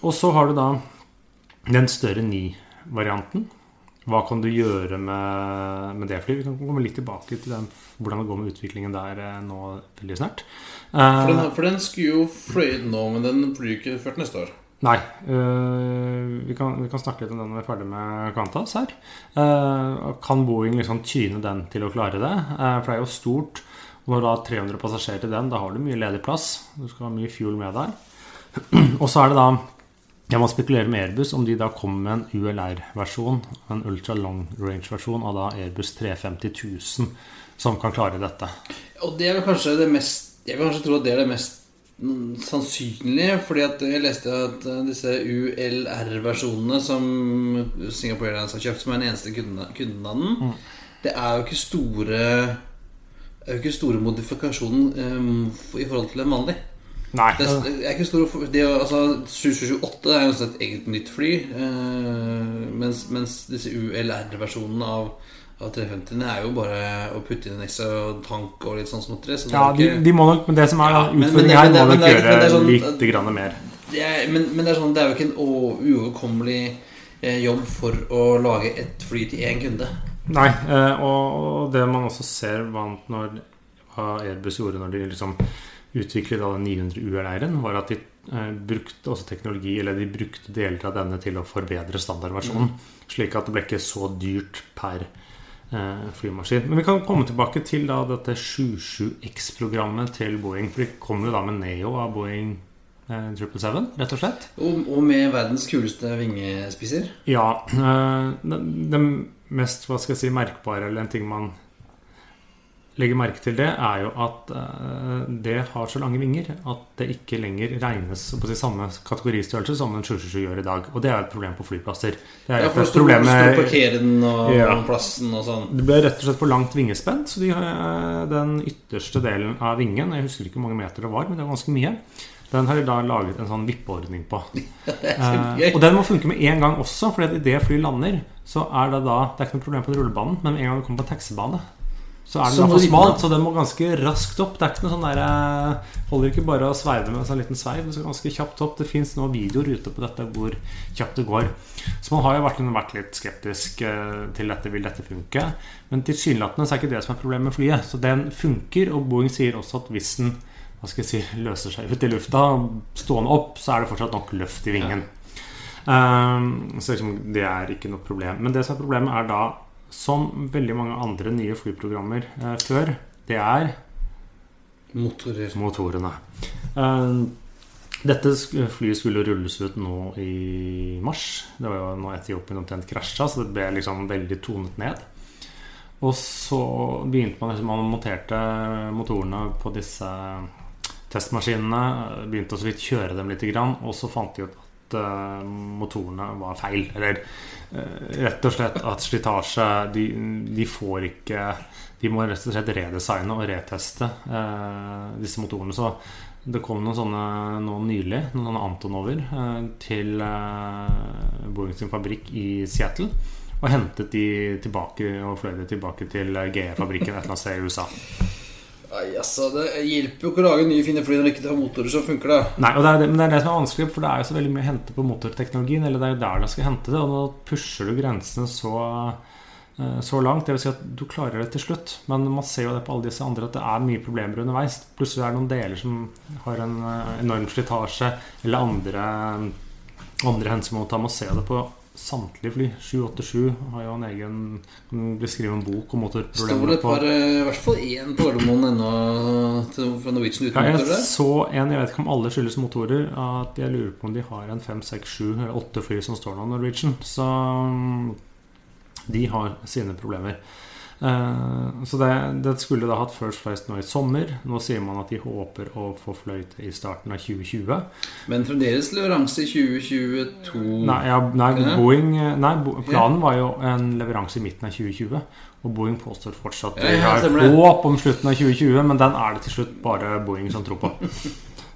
S2: Og så har du da den større 9-varianten. Hva kan du gjøre med, med det flyet? Vi kan komme litt tilbake til den, hvordan det går med utviklingen der eh, nå veldig snart. Eh,
S1: For den, for den skulle jo fløyet nå, men den flyr ikke før neste år.
S2: Nei. øh, vi, kan, vi kan snakke litt om den når vi er ferdig med Qantas her. Uh, kan Boeing liksom tyne den til å klare det? Uh, for det er jo stort. Og når du har 300 passasjerer til den, da har du mye ledig plass. Du skal ha mye fuel med deg. Og så er det da Jeg må spekulere med Airbus om de da kommer med en ULR-versjon, en ultra long range-versjon av da Airbus 350 000, som kan klare dette.
S1: Og det er kanskje det mest Jeg vil kanskje tro at det er det mest mm, sannsynlige. Fordi at jeg leste at eh, disse ULR-versjonene som Singapore Airlines har kjøpt, som er den eneste kunden, av den, det er jo ikke store Det er jo ikke store modifikasjonen um, i forhold til en vanlig.
S2: Nei.
S1: Det er, det er ikke store er- altså, 728 er jo et eget nytt fly. Eh, mens, mens disse ULR-versjonene av, av 350-ene er jo bare å putte inn en ekstra tank og litt sånn småtteri. Så
S2: Ja, de, de må nok, men det som er
S1: Ja,
S2: utfordringen her, må nok gjøre
S1: sånn-
S2: litt grann mer.
S1: det er, men, men det er sånn, det er jo ikke en uoverkommelig eh, jobb for å lage et fly til én kunde.
S2: Nei, eh, og og det man også ser vant når hva Airbus gjorde når de liksom utviklet da den 900 UR-leiren, var at de eh, brukte også teknologi, eller de brukte deler av denne til å forbedre standardversjonen. Slik at det ble ikke så dyrt per eh, flymaskin. Men vi kan komme tilbake til da dette 77X-programmet til Boeing. For de kom jo da med Neo av Boeing eh, 777, rett og slett.
S1: Og, og med verdens kuleste vingespisser.
S2: Ja. det mest hva skal jeg si, merkbare, eller en ting man legger merke til det, er jo at øh, det har så lange vinger at det ikke lenger regnes på de samme kategoristørrelse som en 777 gjør i dag. Og det er et problem på flyplasser. Det er
S1: Ja, for stå,
S2: problemet
S1: og parkere den og
S2: Ja.
S1: plassen og sånn.
S2: det ble rett og slett for langt vingespenn. Så de eh, den ytterste delen av vingen Jeg husker ikke hvor mange meter det var, men det var ganske mye. Den har de da laget en sånn vippeordning på. Eh, og den må funke med en gang også, for idet flyet lander, så er det da Det er ikke noe problem på rullebanen, men med en gang du kommer på en taxibane, så er den for smal, så den må ganske raskt opp. Det er ikke noe sånn der eh, Holder ikke bare å sveive med en sånn liten sveiv. Det skal ganske kjapt opp. Det fins nå videoer ute på dette hvor kjapt det går. Så man har jo vært, vært litt skeptisk eh, til dette. Vil dette funke? Men tilsynelatende så er ikke det som er problemet med flyet. Så den funker, og Boeing sier også at hvis den hva skal jeg si, løser seg ut i lufta, stående opp, så er det fortsatt nok løft i vingen. Um, så liksom, det er ikke noe problem. Men det som er problemet, er da, som veldig mange andre nye flyprogrammer eh, før, det er
S1: Motorer.
S2: motorene. Eh, dette flyet skulle rulles ut nå i mars. Det var jo når Etiopien omtrent krasja, så det ble liksom veldig tonet ned. Og så begynte man liksom, Man monterte motorene på disse testmaskinene. Begynte å så vidt kjøre dem litt, og så fant de ut at eh, motorene var feil. Eller rett og slett at slitasje de, de får ikke De må rett og slett redesigne og reteste eh, disse motorene. Så det kom noen sånne nå nylig, noen Antonover, eh, til eh, Boeing sin fabrikk i Seattle. Og hentet de tilbake og fløy de tilbake til GE-fabrikken et eller annet sted i USA.
S1: Nei, altså, Det hjelper jo ikke å lage nye fine fly når ikke har motorer som funker. da
S2: Nei, og det er det, men det er det som er vanskelig, for det er jo så veldig mye å hente på motorteknologien. Eller det er jo der du skal hente det, og nå pusher du grensene så, eh, så langt. Det vil si at du klarer det til slutt. Men man ser jo det på alle disse andre at det er mye problemer underveis. Plutselig er det noen deler som har en eh, enorm slitasje, eller andre, andre hensyn man må ta. Man ser det på samtlige fly. 787 har jo en egen kan bli skrevet en bok om
S1: Står
S2: det
S1: et par, eh, i hvert fall én på Gardermoen ennå fra Norwegian uten
S2: Ja, jeg
S1: motorer
S2: så en, jeg vet ikke om alle skyldes motorer, at jeg lurer på om de har en fem, seks, sju eller åtte fly som står nå, Norwegian. Så mm, de har sine problemer. Eh, så det, det skulle da hatt First Flight nå i sommer. Nå sier man at de håper å få fløyte i starten av 2020.
S1: Men fremdeles leveranse i 2022.
S2: Nei, ja, nei, Boeing, nei planen var jo en leveranse i midten av 2020. Og Boeing påstår fortsatt at de har håp om slutten av 2020, men den er det til slutt bare Boeing som tror på.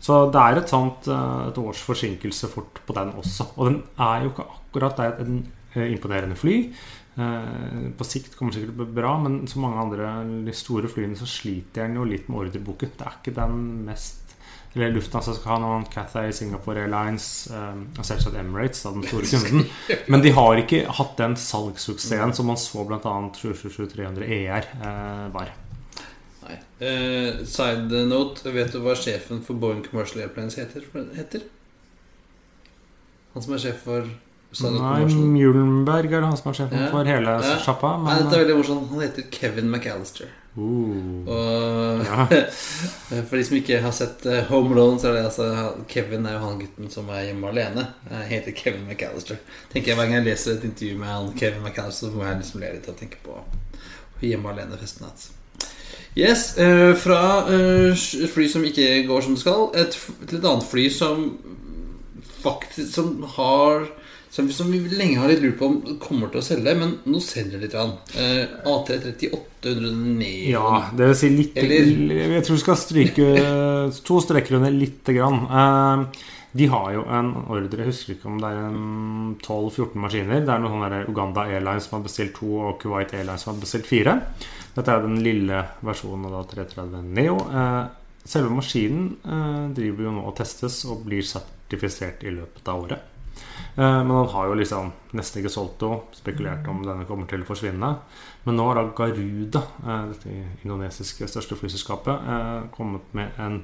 S2: Så det er et sånt eh, et års forsinkelse fort på den også. Og den er jo ikke akkurat det er et en eh, imponerende fly. Eh, På sikt kommer det sikkert til å bli bra, men som mange andre de store flyene så sliter den jo litt med ordreboken. Det er ikke den mest eller Lufthansa skal ha noen Cathay, Singapore Airlines eh, og selvsagt Emirates, da, den store kunden. Men de har ikke hatt den salgssuksessen som man så bl.a. 777-300 ER eh, var.
S1: Nei. Eh, side note, vet du hva sjefen for Boeing Commercial Airplanes heter? heter? Han som er sjef for
S2: Nei. Mjulenberg er det han som er sjefen
S1: Ja.
S2: for hele
S1: Ja.
S2: sjappa.
S1: Nei,
S2: Men
S1: dette er veldig morsomt. Han heter Kevin McAllister.
S2: uh,
S1: Og
S2: ja.
S1: for de som ikke har sett eh, Home Alone, så er det altså Kevin er jo han gutten som er hjemme alene. Han heter Kevin McAllister. Tenker jeg Hver gang jeg leser et intervju med han Kevin McAllister, så må jeg liksom le litt og tenke på hjemme alene-festen hans. Yes, eh, fra et fly som ikke går som det skal, et, til et annet fly som faktisk Som har som, som vi lenge har litt lurt på om kommer til å selge, men nå selger litt. grann. Eh, A330-800 Neo.
S2: ja, det vil si litt
S1: Eller-
S2: Jeg tror vi skal stryke to streker under lite grann. Eh, de har jo en ordre, jeg husker ikke om det er 12-14 maskiner. Det er noen sånne Uganda Airlines som har bestilt to, og Kuwait Airlines som har bestilt fire. Dette er den lille versjonen av da 330 Neo. Eh, selve maskinen eh, driver jo nå og testes og blir sertifisert i løpet av året. Eh, Men han har jo liksom nesten ikke solgt noe. Spekulert om denne kommer til å forsvinne. Men nå har da Garuda, det dette indonesiske største flyselskapet, eh, kommet med en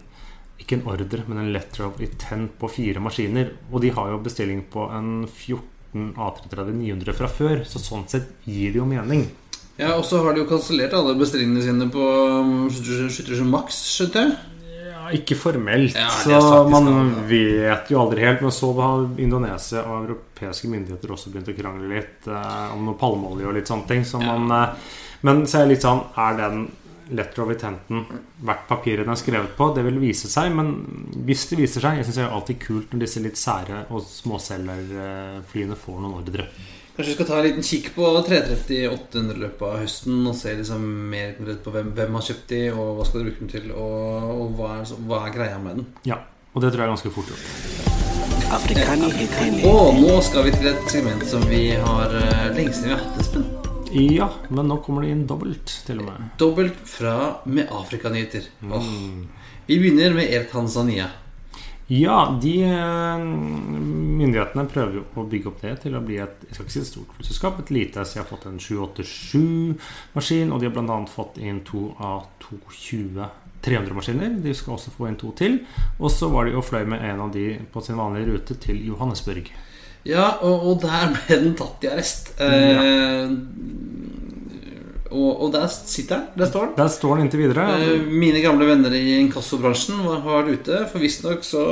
S2: ikke en ordre, men en letter of intent på fire maskiner. Og de har jo bestilling på en 14 A330 900 fra før, så sånn sett gir det jo mening.
S1: Ja, Og så har de jo kansellert alle bestillingene sine på um, 77 Max, skjønte jeg.
S2: Ikke formelt,
S1: Ja,
S2: så man
S1: skal,
S2: vet jo aldri helt. Men så har Indonesia og europeiske myndigheter også begynt å krangle litt eh, om noe palmeolje og litt sånne ting. Så
S1: Ja.
S2: man, eh, men så er det litt sånn Er den letter of intenten verdt papiret den er skrevet på? Det vil vise seg, men hvis det viser seg Jeg syns det er alltid kult når disse litt sære og småselgerflyene får noen ordre.
S1: Kanskje vi skal ta en liten kikk på 330-800 i løpet av høsten og se liksom mer konkret på hvem, hvem har kjøpt de, og hva skal du bruke dem til, og, og hva, er, hva er greia med den.
S2: Ja, og det tror jeg er ganske fort gjort.
S3: Afrikani.
S1: Og nå skal vi til et segment som vi har eh, lenge siden vi har hatt, Espen.
S2: Ja, men nå kommer det inn dobbelt, til og med.
S1: Dobbelt fra med Afrikanyheter. Åh. Vi begynner med Air Tanzania.
S2: Ja, de eh, myndighetene prøver jo å bygge opp det til å bli et jeg skal ikke si et stort flyselskap, et lite. Så jeg har fått en 787-maskin, og de har bl.a. fått inn to av 220 300-maskiner. De skal også få inn to til. Og så var de og fløy med en av de på sin vanlige rute til Johannesburg.
S1: Ja, og, og der ble den tatt i arrest. Eh, og, og der sitter han. Der står den.
S2: Der står den inntil videre.
S1: Eh, Mine gamle venner i inkassobransjen har vært ute. For visstnok så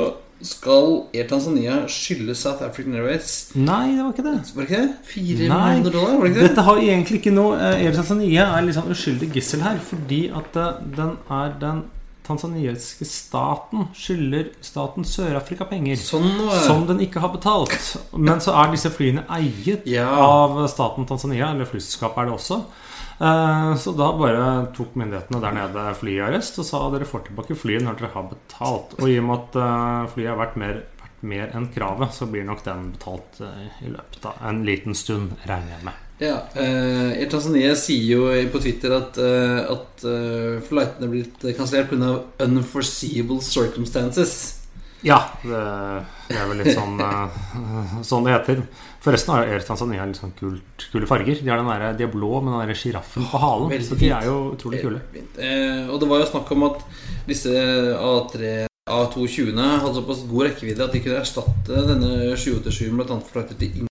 S1: skal Air Tanzania skylde South African Airways
S2: Nei, det var ikke det.
S1: Var det ikke det? Fire
S2: Nei,
S1: millioner dollar? Var det ikke det?
S2: Dette har egentlig ikke noe eh, Air Tanzania er sånn uskyldig gissel her, fordi at eh, den er den tanzaniske staten skylder staten Sør-Afrika penger.
S1: Sånn.
S2: Som den ikke har betalt. Men så er disse flyene eiet
S1: Ja.
S2: av staten Tanzania, eller flyselskapet er det også. Eh, Så da bare tok myndighetene der nede flyet i arrest og sa dere får tilbake flyet når dere har betalt. Og i og med at eh, flyet har vært mer, vært mer enn kravet, så blir nok den betalt eh, i løpet av en liten stund, regner jeg med.
S1: Ja, eh, Air Tanzania sier jo på Twitter at, eh, at uh, flightene er blitt kansellert pga. unforeseeable circumstances.
S2: Ja, det, det er vel litt sånn, eh, sånn det heter. Forresten har Air Tanzania litt sånn kult, kule farger. De, har den der, de er blå med den der sjiraffen på halen.
S1: Veldig
S2: Så de er jo utrolig kule.
S1: Eh, og det var jo snakk om at disse A3 A220-ene hadde såpass god rekkevidde at de kunne erstatte denne 787-en bl.a. flighter til Ing-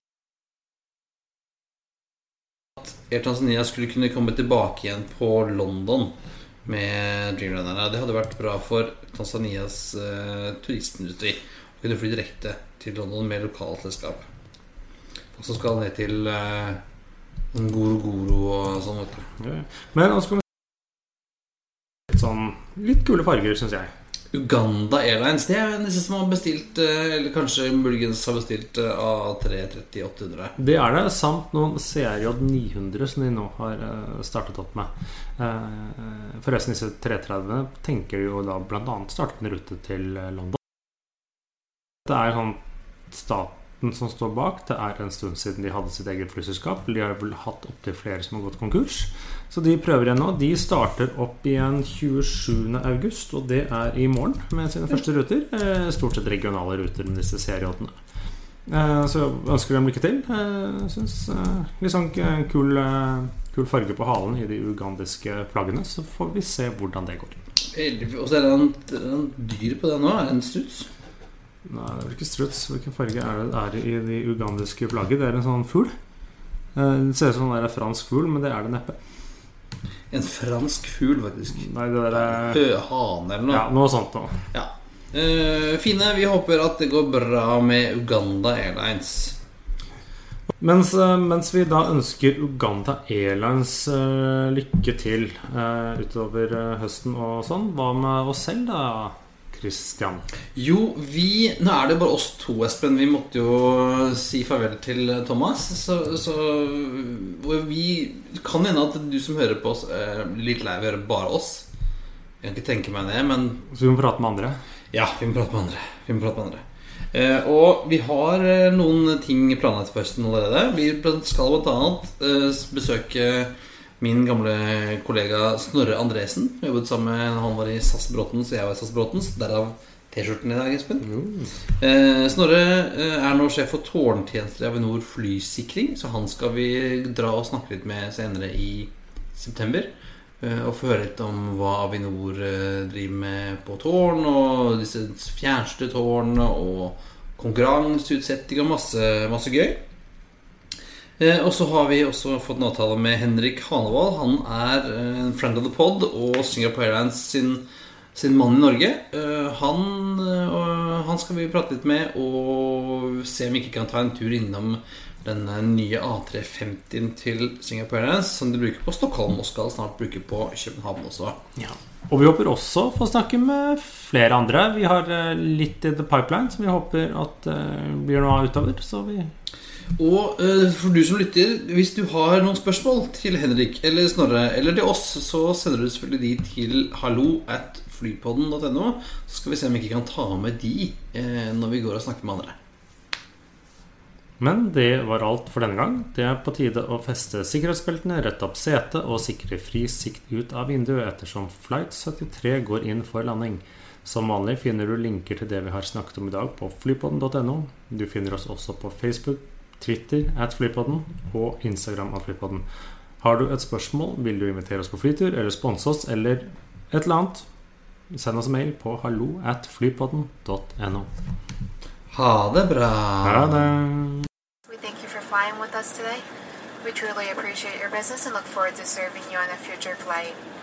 S1: At Air Tanzania skulle kunne komme tilbake igjen på London med Dreamlinerne. Det hadde vært bra for Tanzanias eh, turistindustri å kunne fly direkte til London med lokalselskap. Folk så skal han ned til uh, Sånn Goro Goro og sånn, vet du.
S2: Ja. Men nå skal vi litt sånn litt kule farger, syns jeg.
S1: Uganda Airlines, det er disse som har bestilt eh, Eller kanskje muligens har bestilt eh, A330-800.
S2: Det er det, samt noen CRJ 900 som de nå har eh, startet opp med. Eh, Forresten, disse 330 tenker jo da bl.a. starte en rute til eh, London. Det er sånn staten som står bak. Det er en stund siden de hadde sitt eget flyselskap. De har vel hatt opptil flere som har gått konkurs. Så de prøver igjen nå. De starter opp igjen 27. august, og det er i morgen med sine første ruter. Eh, Stort sett regionale ruter med disse seriåtene. Eh, Så ønsker ønsker dem lykke til. Eh, eh, Litt sånn kul, kul farge på halen i de ugandiske flaggene. Så får vi se hvordan det går.
S1: Og så er det en, en dyr på det nå. Er det en struts?
S2: Nei, det er vel ikke struts. Hvilken farge er det er det i de ugandiske flagget? Det er en sånn fugl. Eh, Det ser ut som det er en fransk fugl, men det er det neppe.
S1: En fransk fugl, faktisk.
S2: Nei, det der er
S1: Høhane eller noe.
S2: Ja, noe sånt noe.
S1: Ja. Uh, fine. Vi håper at det går bra med Uganda Airlines.
S2: Mens, eh, mens vi da ønsker Uganda Airlines uh, lykke til uh, utover høsten og sånn, hva med oss selv da, Christian?
S1: Jo, vi Nå er det bare oss to, Espen. Vi måtte jo si farvel til Thomas. Så, så vi kan hende at du som hører på oss, eh, blir litt lei av å høre bare oss. Jeg kan ikke tenke meg det, men
S2: Så vi må prate med andre.
S1: ja, vi må prate med andre. Vi må prate med andre. Eh, og vi har eh, noen ting planlagt for høsten allerede. Vi skal bl.a. Eh, besøke min gamle kollega Snorre Andresen. Vi jobbet sammen med Han var i SAS Bråtens, og jeg var i SAS Bråtens. Derav T-skjorten i dag, Espen. Eh, Snorre eh, er nå sjef for tårntjenester i Avinor flysikring, så han skal vi dra og snakke litt med senere i september. Eh, og få høre litt om hva Avinor eh, driver med på tårn, og disse fjernstyrte tårnene, og konkurranseutsetting og masse, masse gøy. Eh, og så har vi også fått en avtale med Henrik Hanevold. Han er eh, en friend of the pod og Singapore Airlines sin, sin mann i Norge. Eh, han, han skal vi prate litt med og se om vi ikke kan ta en tur innom den nye A350-en til Singapore Airlines, som de bruker på Stockholm og skal snart bruke på København også.
S2: Og vi håper også å få snakke med flere andre. Vi har litt i the pipeline som vi håper at blir noe av utover. Så vi
S1: Og eh, for du som lytter, hvis du har noen spørsmål til Henrik eller Snorre eller til oss, så sender du selvfølgelig de til hallo at flypodden.no. Så skal vi se om vi ikke kan ta med de eh, når vi går og snakker med andre.
S2: Men det var alt for denne gang. Det er på tide å feste sikkerhetsbeltene, rette opp setet og sikre fri sikt ut av vinduet ettersom flight 73 går inn for landing. Som vanlig finner du linker til det vi har snakket om i dag på flypodden.no. Du finner oss også på Facebook, Twitter at flypodden og Instagram at flypodden. Har du et spørsmål, vil du invitere oss på flytur eller sponse oss eller et eller annet, send oss en mail på hallo at flypodden.no.
S1: Ha det bra.
S2: Ha det!
S3: We thank you for flying with us today. We truly appreciate your business and look forward to serving you on a future flight.